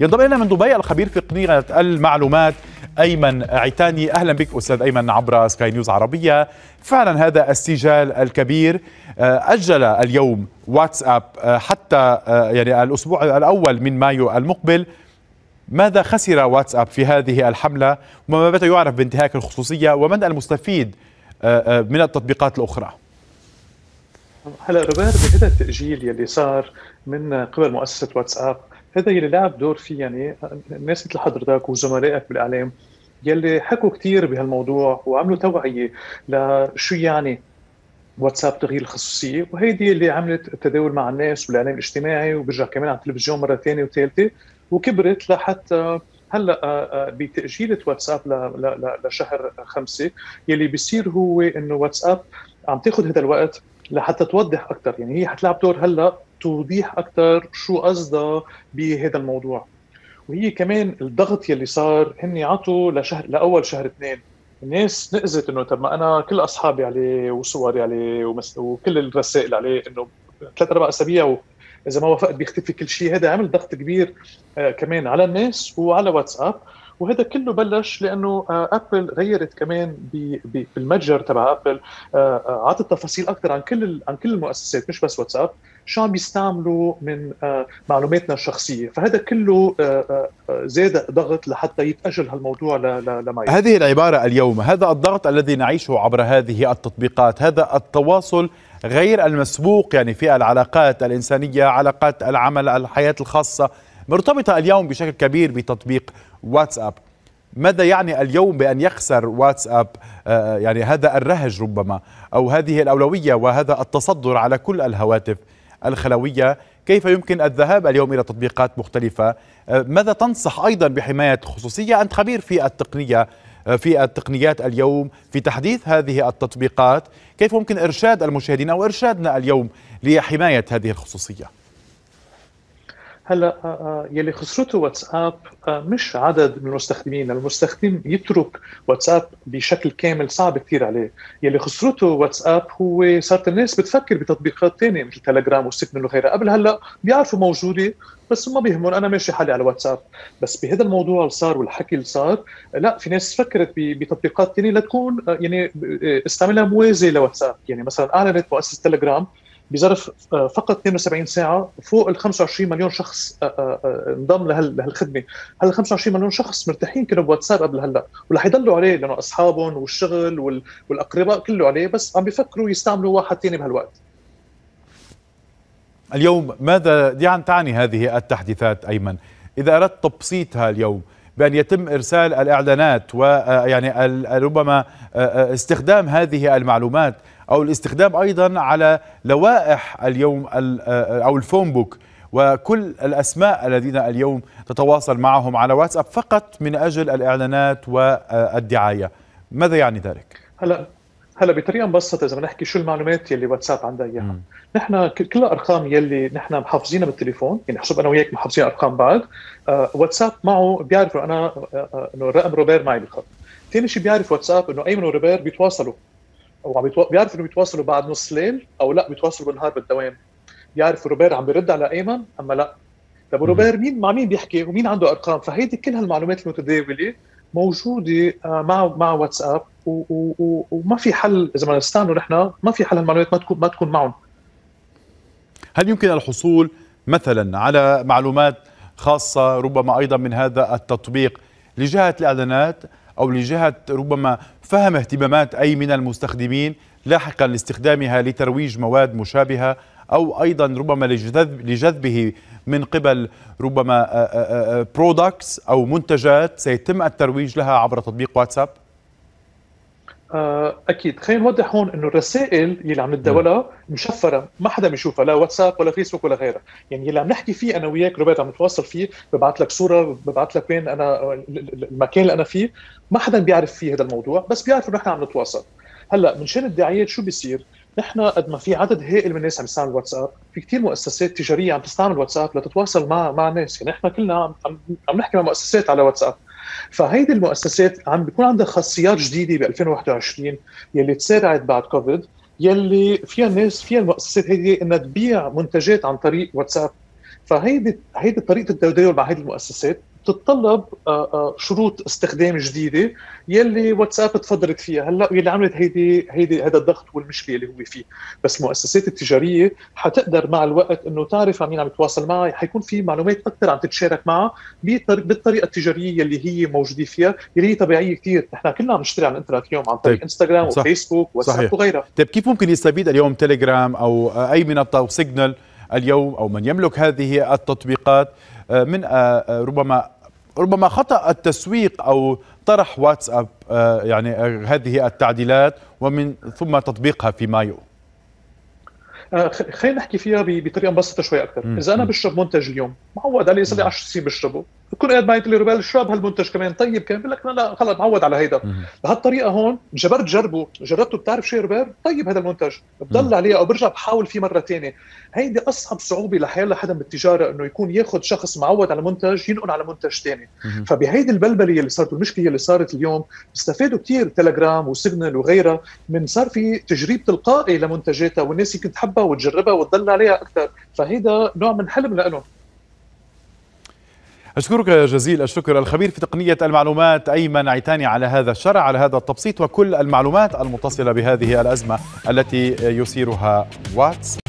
ينضم إلينا من دبي الخبير في تقنيه المعلومات أيمن عتاني أهلا بك أستاذ أيمن عبر سكاي نيوز عربية. فعلا هذا السجال الكبير أجل اليوم واتساب حتى يعني الأسبوع الأول من مايو المقبل. ماذا خسر واتساب في هذه الحملة؟ وما بات يعرف بانتهاك الخصوصية؟ ومن المستفيد من التطبيقات الأخرى؟ هلا روبير بهذا التأجيل يلي صار من قبل مؤسسة واتساب هذا يلي لعب دور فيه يعني الناس مثل حضرتك وزملائك بالإعلام يلي حكوا كثير بهالموضوع وعملوا توعية لشو يعني واتساب تغيير الخصوصية. وهيدي اللي عملت التداول مع الناس والإعلام الاجتماعي وبرجع كمان على التلفزيون مرة ثانية وثالثة وكبرت لحتى هلأ بتأجيل واتساب لشهر خمسة يلي بيصير هو إنه واتساب عم تاخذ هذا الوقت لحتى توضح أكثر يعني هي حتلعب دور هلأ توضيح أكثر شو قصدها بهذا الموضوع. وهي كمان الضغط يلي صار هن عطوا لشهر لأول شهر اثنين. الناس نقزت إنه طب ما أنا كل أصحابي عليه وصوري عليه ومس... وكل الرسائل عليه إنه ثلاث أربع أسابيع إذا ما وافقت بيختفي كل شيء. هذا عمل ضغط كبير آه كمان على الناس وعلى واتساب. وهذا كله بلش لأنه ابل غيرت كمان بالمتجر تبع ابل اعطت تفاصيل أكثر عن كل عن كل المؤسسات مش بس واتساب شو عم بيستعملوا من معلوماتنا الشخصية. فهذا كله زاد ضغط لحتى يتأجل هالموضوع لما هذه العبارة اليوم. هذا الضغط الذي نعيشه عبر هذه التطبيقات هذا التواصل غير المسبوق يعني في العلاقات الإنسانية علاقات العمل الحياة الخاصة. مرتبطة اليوم بشكل كبير بتطبيق واتساب. ماذا يعني اليوم بأن يخسر واتساب؟ يعني هذا الرهج ربما أو هذه الأولوية وهذا التصدر على كل الهواتف الخلوية. كيف يمكن الذهاب اليوم إلى تطبيقات مختلفة؟ ماذا تنصح أيضا بحماية خصوصية؟ أنت خبير في التقنية في التقنيات اليوم في تحديث هذه التطبيقات. كيف ممكن إرشاد المشاهدين أو إرشادنا اليوم لحماية هذه الخصوصية؟ هلا يلي خسرته واتساب مش عدد من المستخدمين المستخدم يترك واتساب بشكل كامل صعب كثير عليه. يلي خسرته واتساب هو صارت الناس بتفكر بتطبيقات ثانية مثل تليجرام وسيجنال وغيرها. قبل هلا بيعرفوا موجودة بس ما بيهمهم. أنا ماشي حالي على واتساب. بس بهذا الموضوع اللي صار والحكي اللي صار لا في ناس فكرت بتطبيقات ثانية لتكون يعني استعملها موازي لواتساب. يعني مثلا أعلنت مؤسسة تليجرام بظرف فقط 72 ساعة فوق ال 25 مليون شخص انضم لهالخدمة، هلا 25 مليون شخص مرتاحين كانوا بواتساب قبل هلأ ولح يضلوا عليه لأنه أصحابهم والشغل والأقرباء كله عليه بس عم بيفكروا يستعملوا واحد ثاني بهالوقت. اليوم ماذا يعني تعني هذه التحديثات أيمن؟ إذا أردت تبسيطها اليوم بأن يتم إرسال الإعلانات ويعني ربما استخدام هذه المعلومات أو الاستخدام أيضا على لوائح اليوم أو الفون بوك وكل الأسماء الذين اليوم تتواصل معهم على واتساب فقط من أجل الإعلانات والدعاية. ماذا يعني ذلك؟ هلا هلا بطريقة مبسطة إذا بدنا نحكي شو المعلومات يلي واتساب عندها إياها. نحن كل الأرقام يلي نحن محافظينها بالتليفون يعني حسب أنا وياك محافظين أرقام بعض آه واتساب معه بيعرفوا أنا آه إنه الرقم روبير معي بالخط. ثاني شيء بيعرف واتساب إنه ايمن وروبير بيتواصلوا. أو عم بيتو... بيعرف إنه بيتواصلوا بعد نص ليل أو لا بيتواصلوا بالنهار بالدوام. بيعرف روبير عم بيرد على ايمن أما لا. طب روبير مين مع مين بيحكي ومين عنده أرقام؟ فهيدي كل هالمعلومات المتداولة موجودة مع مع واتساب. وما في حل إذا ما نستعملوا نحن ما في حل هالمعلومات ما تكون ما تكون معهم هل يمكن الحصول مثلا على معلومات خاصة ربما أيضا من هذا التطبيق لجهة الإعلانات أو لجهة ربما فهم اهتمامات أي من المستخدمين لاحقا لاستخدامها لترويج مواد مشابهة أو أيضا ربما لجذب لجذبه من قبل ربما products أو منتجات سيتم الترويج لها عبر تطبيق واتساب؟ أكيد. خلينا نوضح هون إنه الرسائل اللي عم نتداولها مشفرة. ما حدا بيشوفها لا واتساب ولا فيسبوك ولا غيرها. يعني اللي عم نحكي فيه أنا وياك روبرت عم نتواصل فيه ببعث لك صورة ببعث لك وين أنا المكان اللي أنا فيه. ما حدا بيعرف فيه هذا الموضوع بس بيعرف انه نحن عم نتواصل. هلأ من شان الدعايات شو بيصير؟ نحن قد ما في عدد هائل من الناس عم يستعمل واتساب في كثير مؤسسات تجارية عم تستعمل واتساب لتتواصل مع مع الناس يعني نحن كلنا عم, عم نحكي مع مؤسسات على واتساب. فهيدي المؤسسات عم بيكون عندها خاصيات جديدة ب 2021 يلي تسارعت بعد كوفيد يلي فيها الناس فيها المؤسسات هيدي إنها تبيع منتجات عن طريق واتساب. فهيدي هيدي طريقة التداول مع هذه المؤسسات بتتطلب آه، آه، شروط استخدام جديدة يلي واتساب تفضلت فيها. هلأ يلي عملت هيدي هيدي هذا الضغط والمشكلة اللي هو فيه. بس المؤسسات التجارية حتقدر مع الوقت إنه تعرف مع مين عم يتواصل معها حيكون في معلومات أكثر عم تتشارك معها بالطريقة التجارية يلي هي موجودة فيها يلي هي طبيعية كثير نحن كلنا عم نشتري على الإنترنت اليوم عن طريق طيب. إنستغرام صح. وفيسبوك واتساب وغيرها. طيب كيف ممكن يستفيد اليوم تليجرام أو أي منصه أو سيجنال اليوم أو من يملك هذه التطبيقات؟ آه، من ربما ربما خطأ التسويق أو طرح واتساب آه، يعني آه، هذه التعديلات ومن ثم تطبيقها في مايو. آه، خلينا نحكي فيها بطريقة مبسطة شوي أكثر. إذا أنا بشرب منتج اليوم معود عليه صار لي 10 سنين بشربه. بكون قاعد معي لي روبال اشرب هالمنتج كمان. طيب كمان بقول لك لا خلص معود على هيدا. بهالطريقة هون جبرت جربه. جربته بتعرف شو روبال طيب هذا المنتج. بضل عليه أو برجع بحاول فيه مرة ثانية هيدي أصعب صعوبة لحيلا حدا بالتجاره إنه يكون ياخذ شخص معود على منتج ينقل على منتج ثاني فبهيدي البلبلة اللي صارت والمشكلة اللي صارت اليوم بيستفادوا كثير تليجرام وسيجنال وغيرها من صار في تجريب تلقائي لمنتجاتها والناس يمكن تحبها وتجربها وتضل عليها أكثر. فهيدا نوع من حلم لهم أشكرك جزيل الشكر الخبير في تقنية المعلومات أيمن عيتاني على هذا الشرع على هذا التبسيط وكل المعلومات المتصلة بهذه الأزمة التي يثيرها واتس.